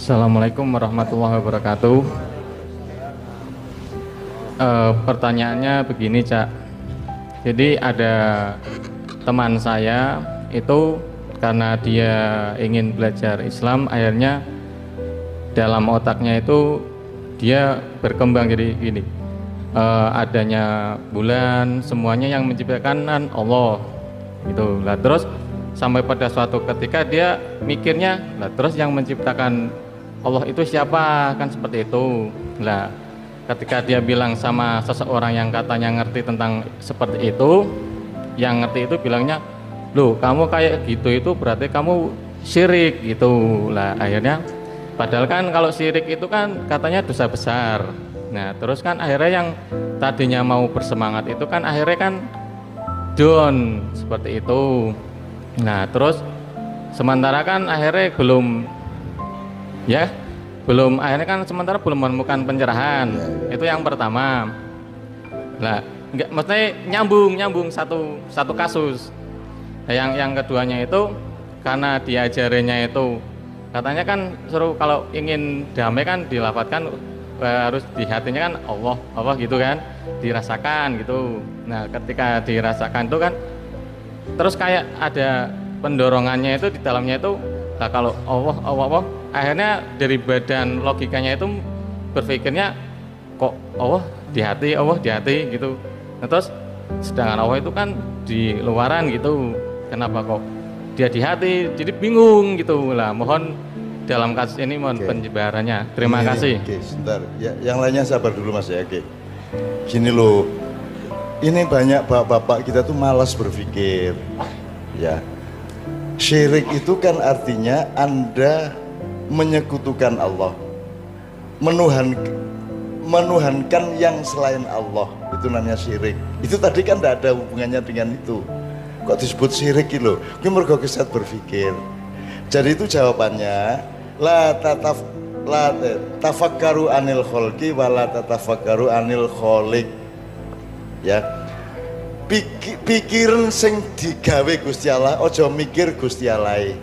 Assalamualaikum warahmatullahi wabarakatuh. Uh, pertanyaannya begini, Cak. Jadi ada teman saya itu karena dia ingin belajar Islam, akhirnya dalam otaknya itu dia berkembang jadi gini. Uh, adanya bulan, semuanya yang menciptakan Allah. Gitu. Lah terus sampai pada suatu ketika dia mikirnya, lah terus yang menciptakan Allah itu siapa? Kan seperti itu. Lah ketika dia bilang sama seseorang yang katanya ngerti tentang seperti itu yang ngerti itu bilangnya loh kamu kayak gitu itu berarti kamu syirik gitu lah akhirnya padahal kan kalau syirik itu kan katanya dosa besar nah terus kan akhirnya yang tadinya mau bersemangat itu kan akhirnya kan down seperti itu nah terus sementara kan akhirnya belum ya belum akhirnya kan sementara belum menemukan pencerahan ya, ya. itu yang pertama. Nah enggak maksudnya nyambung nyambung satu satu kasus. Nah, yang yang keduanya itu karena diajarinya itu katanya kan seru kalau ingin damai kan dilafatkan eh, harus di hatinya kan Allah Allah gitu kan dirasakan gitu. Nah ketika dirasakan itu kan terus kayak ada pendorongannya itu di dalamnya itu nah kalau Allah Allah Allah akhirnya dari badan logikanya itu berpikirnya kok Allah di hati Allah di hati gitu. Nah, terus sedangkan Allah itu kan di luaran gitu. Kenapa kok dia di hati? Jadi bingung gitu. Lah mohon dalam kasus ini mohon okay. penjebarannya terima ini, kasih. oke okay, sebentar. Ya, yang lainnya sabar dulu mas ya. Oke. Okay. gini loh. Ini banyak bapak-bapak kita tuh malas berpikir. Ya. Syirik itu kan artinya anda menyekutukan Allah. Menuhan menuhankan yang selain Allah. Itu namanya syirik. Itu tadi kan tidak ada hubungannya dengan itu. Kok disebut syirik gitu gue mergo kesat berpikir. Jadi itu jawabannya la tataf la tafakkaru anil kholki wa la tatafakkaru anil kholik ya. Pikiran sing digawe Gusti Allah ojo mikir Gusti Allah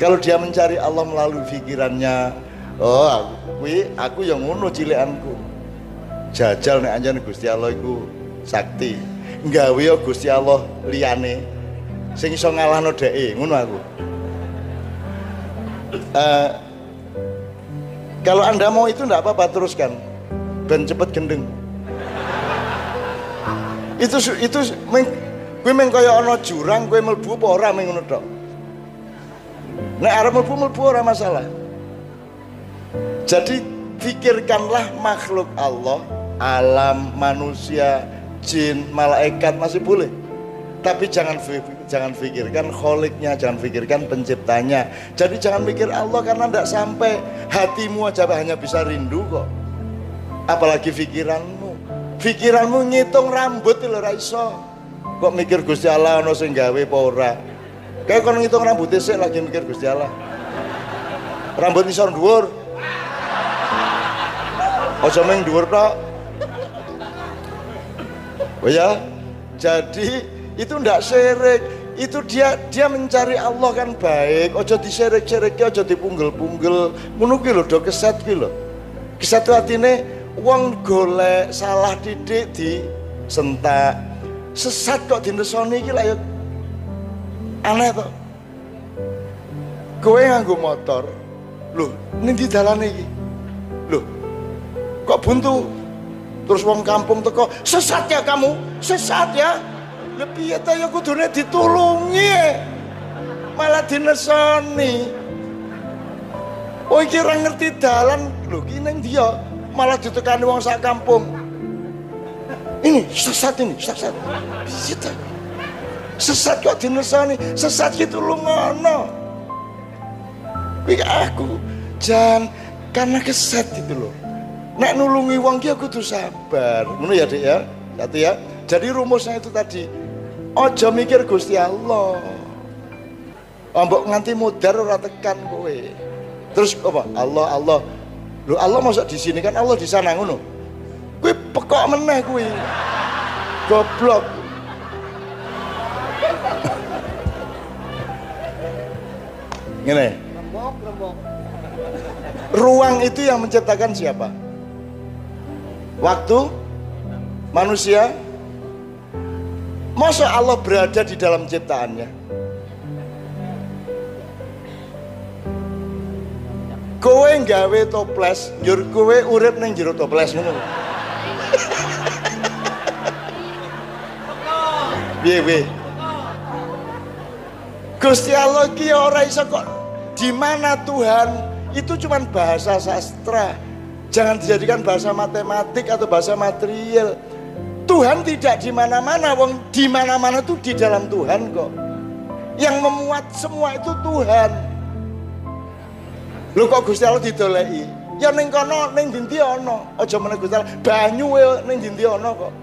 kalau dia mencari Allah melalui pikirannya, oh aku kui, aku yang ngono cilikanku. Jajal nek anjane Gusti Allah iku sakti. Nggawe ya Gusti Allah liyane sing iso ngalahno dheke, ngono aku. Uh, kalau anda mau itu enggak apa-apa teruskan ben cepet gendeng itu itu meng kaya ana jurang gue melbu apa ora meng ngono tok Nek arep mlebu mlebu ora masalah. Jadi pikirkanlah makhluk Allah, alam manusia, jin, malaikat masih boleh. Tapi jangan jangan pikirkan kholiknya, jangan pikirkan penciptanya. Jadi jangan mikir Allah karena tidak sampai hatimu aja hanya bisa rindu kok. Apalagi pikiranmu. Pikiranmu ngitung rambut lho ra iso. Kok mikir Gusti Allah ono sing gawe apa? Kayak kalau ngitung rambut sih lagi mikir Gusti Allah. Rambut isor dhuwur. Aja meng dhuwur tok. Oh ya, jadi itu ndak syirik. Itu dia dia mencari Allah kan baik. Ojo diserik-serik, ojo dipunggel-punggel. Ngono ki lho do keset ki lho. Keset artine wong golek salah didik di sentak. Sesat kok dinesoni iki lah ya aneh tuh kowe nganggo motor. Loh di jalan ini loh kok buntu? Terus wong kampung teko sesat ya kamu? Sesat ya? Lebih ya tayo kudune ditulungi malah dinesoni. Oh iki ora ngerti dalan. Lho ki dia malah ditekani wong sak kampung. Ini sesat ini sesat. Bisa sesat kok dinesani sesat gitu lu ngono aku jangan karena kesat gitu loh nek nulungi wong ki aku tuh sabar. Ngono ya Dek ya? Satu ya. Jadi rumusnya itu tadi ojo mikir Gusti Allah. Ambok nganti mudar ora tekan kowe. Terus apa? Allah Allah. Lu Allah masa di sini? Kan Allah di sana ngono. Kowe pekok meneh kowe goblok lembok Ruang itu yang menciptakan siapa? Waktu? Manusia? Masa Allah berada di dalam ciptaannya? Kowe nggawe toples, njur kowe urip ning jero toples ngono. Piye piye? Gusti Allah ki ora iso kok di mana Tuhan itu cuma bahasa sastra. Jangan dijadikan bahasa matematik atau bahasa material. Tuhan tidak di mana-mana, wong di mana-mana itu di dalam Tuhan kok. Yang memuat semua itu Tuhan. Lu kok Gusti Allah didoleki? Ya ning kono ning dinti ana. Aja meneh Gusti Allah, banyu ning dinti ana kok.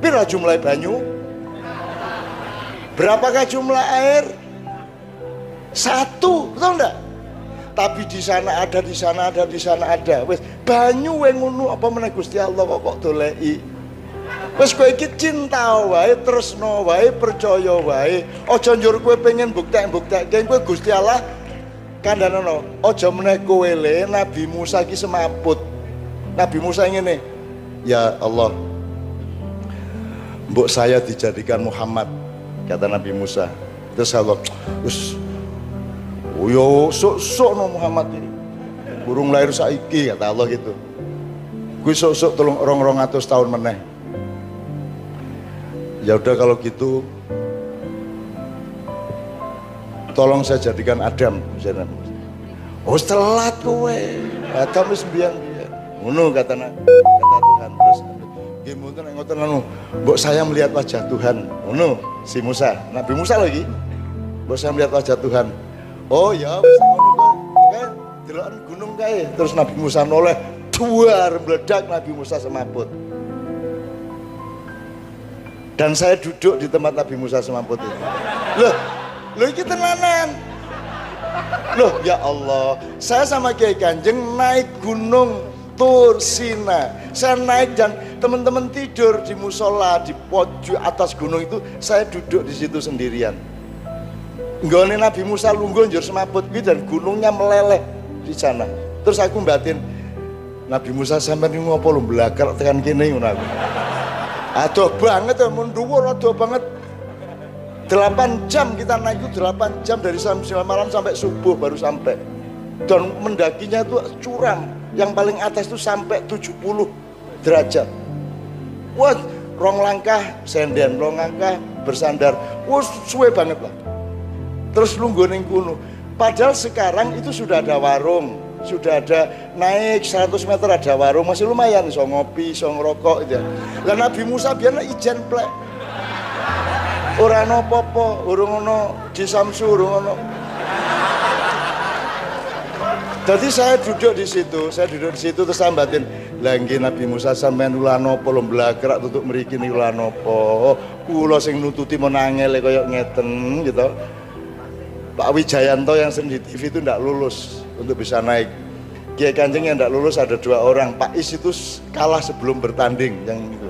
Pira jumlah banyu? Berapakah jumlah air? Satu, betul enggak? Tapi di sana ada, di sana ada, di sana ada. Wes banyu ngono apa meneh Gusti Allah kok kok doleki. Wes kowe iki cinta wae, tresno wae, percaya wae. Aja njur kowe pengen buktek-buktekke kowe Gusti Allah kandhanono. Aja meneh kowe le Nabi Musa ki semaput. Nabi Musa ngene. Ya Allah. Mbok saya dijadikan Muhammad kata Nabi Musa. Terus Allah, us Oh yo sok-sok no Muhammad ini. Burung lahir saiki kata Allah gitu. Gue sok-sok tolong orang-orang atus tahun meneh. Ya udah kalau gitu tolong saya jadikan Adam. Oh telat kowe. Adam wis mbiyen Ngono kata kata Tuhan terus nek ngoten anu, mbok saya melihat wajah Tuhan. Ngono si Musa, Nabi Musa lagi. Mbok saya melihat wajah Tuhan. Oh ya wis ngono. Kan deloken gunung kae. Terus Nabi Musa noleh duar meledak Nabi Musa semaput. Dan saya duduk di tempat Nabi Musa semaput itu. Loh, loh ini tenanan. Loh ya Allah, saya sama Kiai Kanjeng naik gunung Tur Sina. Saya naik dan teman-teman tidur di musola di pojok atas gunung itu, saya duduk di situ sendirian. Nggone Nabi Musa lungguh njur semaput gitu dan gunungnya meleleh di sana. Terus aku batin Nabi Musa sampai ngopo lu belakar tekan kene ngono aku. Aduh banget ya mun dhuwur aduh banget. 8 jam kita naik itu 8 jam dari 9 malam sampai subuh baru sampai. Dan mendakinya itu curam. Yang paling atas itu sampai 70 derajat. Wah, rong langkah senden, rong langkah bersandar. Wah, suwe banget lah terus lungguh ning kuno. Padahal sekarang itu sudah ada warung, sudah ada naik 100 meter ada warung, masih lumayan so ngopi, so ngerokok gitu. Lah Nabi Musa biar ijen plek. Ora popo, ono di Samsu, urung. Jadi saya duduk di situ, saya duduk di situ terus sambatin lagi Nabi Musa sampean ulah napa lho blagrak tutuk mriki niku ulah napa. Kula sing nututi menangel kaya ngeten gitu. Pak Wijayanto yang di TV itu tidak lulus untuk bisa naik. Kiai Kanjeng yang tidak lulus ada dua orang. Pak Is itu kalah sebelum bertanding yang itu.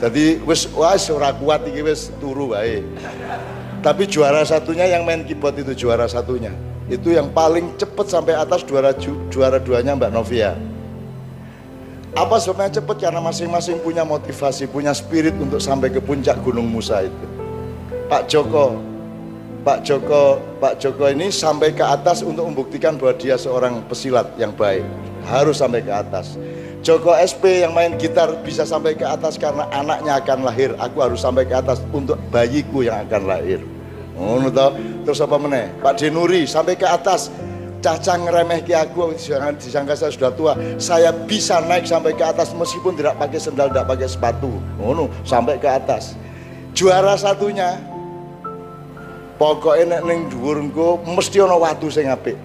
Jadi wis wis ora kuat iki wis turu wae. Tapi juara satunya yang main keyboard itu juara satunya. Itu yang paling cepat sampai atas juara juara duanya Mbak Novia. Apa sebabnya cepat? Karena masing-masing punya motivasi, punya spirit untuk sampai ke puncak Gunung Musa itu. Pak Joko, Pak Joko Pak Joko ini sampai ke atas untuk membuktikan bahwa dia seorang pesilat yang baik. Harus sampai ke atas. Joko SP yang main gitar bisa sampai ke atas karena anaknya akan lahir. Aku harus sampai ke atas untuk bayiku yang akan lahir. Terus apa meneh? Pak Denuri sampai ke atas. Caca ngeremeh ke aku jangan disangka saya sudah tua. Saya bisa naik sampai ke atas meskipun tidak pakai sendal tidak pakai sepatu. Sampai ke atas. Juara satunya Pokoknya nek ning dhuwur engko mesti ana watu sing apik.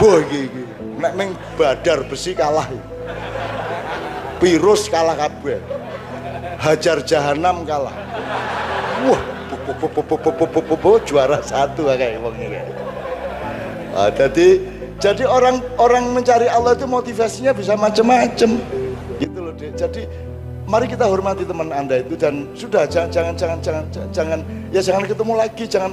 Mbuh iki iki. Nek ning badar besi kalah. Virus kalah kabeh. Hajar jahanam kalah. Wah, juara satu kayak wong iki. Ah, jadi jadi orang orang mencari Allah itu motivasinya bisa macam-macam gitu loh dek. Jadi mari kita hormati teman anda itu dan sudah jangan jangan jangan jangan jangan ya jangan ketemu lagi jangan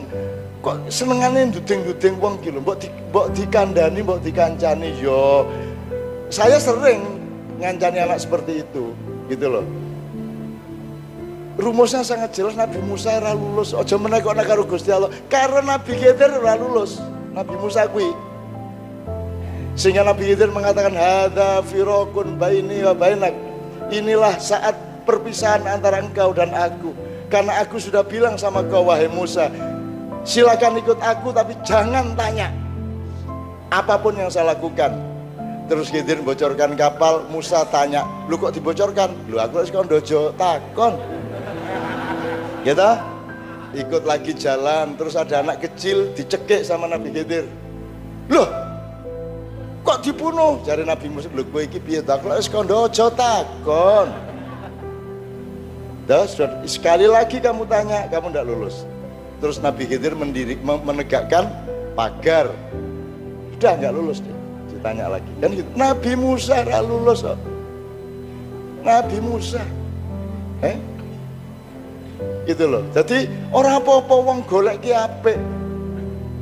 kok senengane duding-duding wong ki lho mbok di, mbok dikandani mbok dikancani yo. Saya sering ngancani anak seperti itu gitu loh. Rumusnya sangat jelas Nabi Musa ora lulus. Aja meneh kok karo Gusti Allah. Karena Nabi Khidir ora lulus. Nabi Musa kuwi. Sehingga Nabi Khidir mengatakan hadza firaqun baini wa bainak inilah saat perpisahan antara engkau dan aku. Karena aku sudah bilang sama kau wahai Musa silakan ikut aku tapi jangan tanya apa pun yang saya lakukan. Terus Khidir bocorkan kapal Musa tanya lu kok dibocorkan? Lu aku harus dojo takon. Gitu? Ikut lagi jalan terus ada anak kecil dicekik sama Nabi Khidir. Loh kok dibunuh cari Nabi Musa lho kowe iki piye tak wis kondo aja takon sekali lagi kamu tanya, kamu tidak lulus. Terus Nabi Khidir mendiri, menegakkan pagar. Sudah nggak lulus deh. Ditanya lagi. Kan gitu. Nabi Musa nggak lulus. Oh. Nabi Musa. Eh? Gitu loh. Jadi orang apa-apa wong golek ki apik.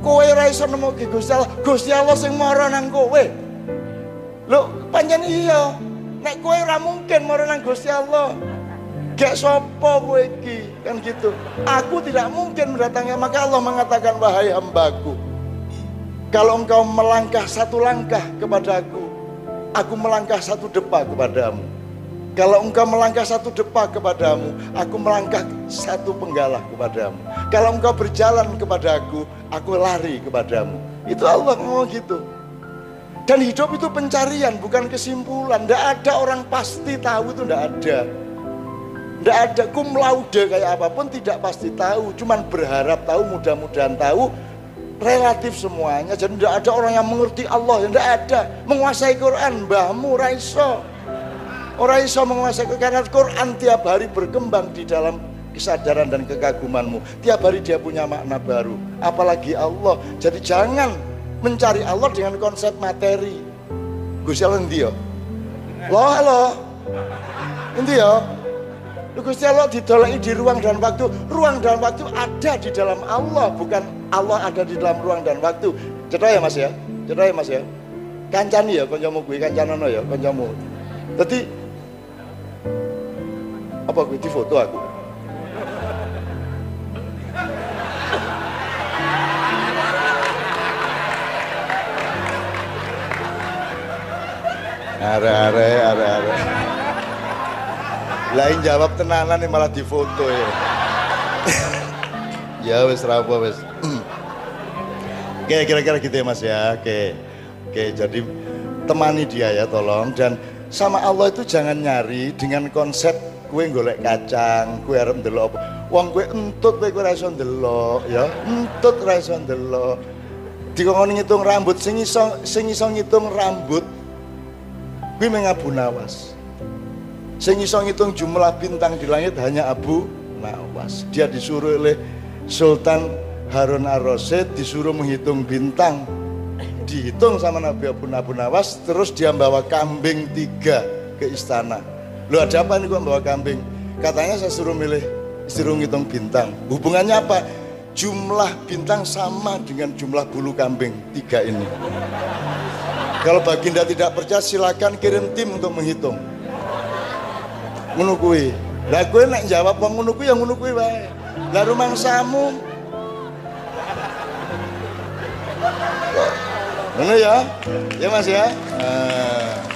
Kowe ora iso nemokke Gusti Allah. Gusti Allah sing mara nang kowe. Lho, panjang iya. Nek kowe ora mungkin mara nang Gusti Allah. Gak sopo kowe iki kan gitu. Aku tidak mungkin mendatangi maka Allah mengatakan wahai hambaku. Kalau engkau melangkah satu langkah kepadaku, aku melangkah satu depa kepadamu. Kalau engkau melangkah satu depa kepadamu, aku melangkah satu penggalah kepadamu. Kalau engkau berjalan kepadaku, aku lari kepadamu. Itu Allah ngomong gitu. Dan hidup itu pencarian, bukan kesimpulan. Tidak ada orang pasti tahu itu tidak ada. Tidak ada kum laude kayak apa pun tidak pasti tahu. Cuman berharap tahu, mudah-mudahan tahu. Relatif semuanya. Jadi tidak ada orang yang mengerti Allah. Tidak ada. Menguasai Quran, mbahmu raiso. Orang iso menguasai karena Quran tiap hari berkembang di dalam kesadaran dan kekagumanmu. Tiap hari dia punya makna baru. Apalagi Allah. Jadi jangan mencari Allah dengan konsep materi. Gusti Allah ndi yo? Loh, halo. Endi yo? Gusti Allah didolai di ruang dan waktu. Ruang dan waktu ada di dalam Allah, bukan Allah ada di dalam ruang dan waktu. Cetok ya Mas ya? Cetok ya Mas ya? Kancani ya kancamu kuwi, kancanono ya kancamu. Dadi apa kuwi foto aku? Are are are are. Lain jawab tenanan nih malah difoto ya. ya wes rapo wes. Oke kira-kira gitu ya mas ya. Oke. Oke jadi temani dia ya tolong dan sama Allah itu jangan nyari dengan konsep kue golek kacang, kue arep ndelok apa. Wong kue entut kue kue ndelok ya. Entut raiso ndelok. Dikongkon ngitung rambut sing iso sing iso ngitung rambut kuwi mengabu nawas. Sing iso ngitung jumlah bintang di langit hanya Abu Nawas. Dia disuruh oleh Sultan Harun ar-Rasyid disuruh menghitung bintang. Dihitung sama Nabi Abu, Abu Nawas, terus dia bawa kambing tiga ke istana. Lu ada apa nih gua bawa kambing? Katanya saya suruh milih, suruh ngitung bintang. Hubungannya apa? Jumlah bintang sama dengan jumlah bulu kambing tiga ini. Kalau Baginda tidak percaya silakan kirim tim untuk menghitung. Kuwi. Lah kowe nek jawab wong ngono kuwi ya ngono kuwi wae. Lah ya? Ya Mas ya. Nah.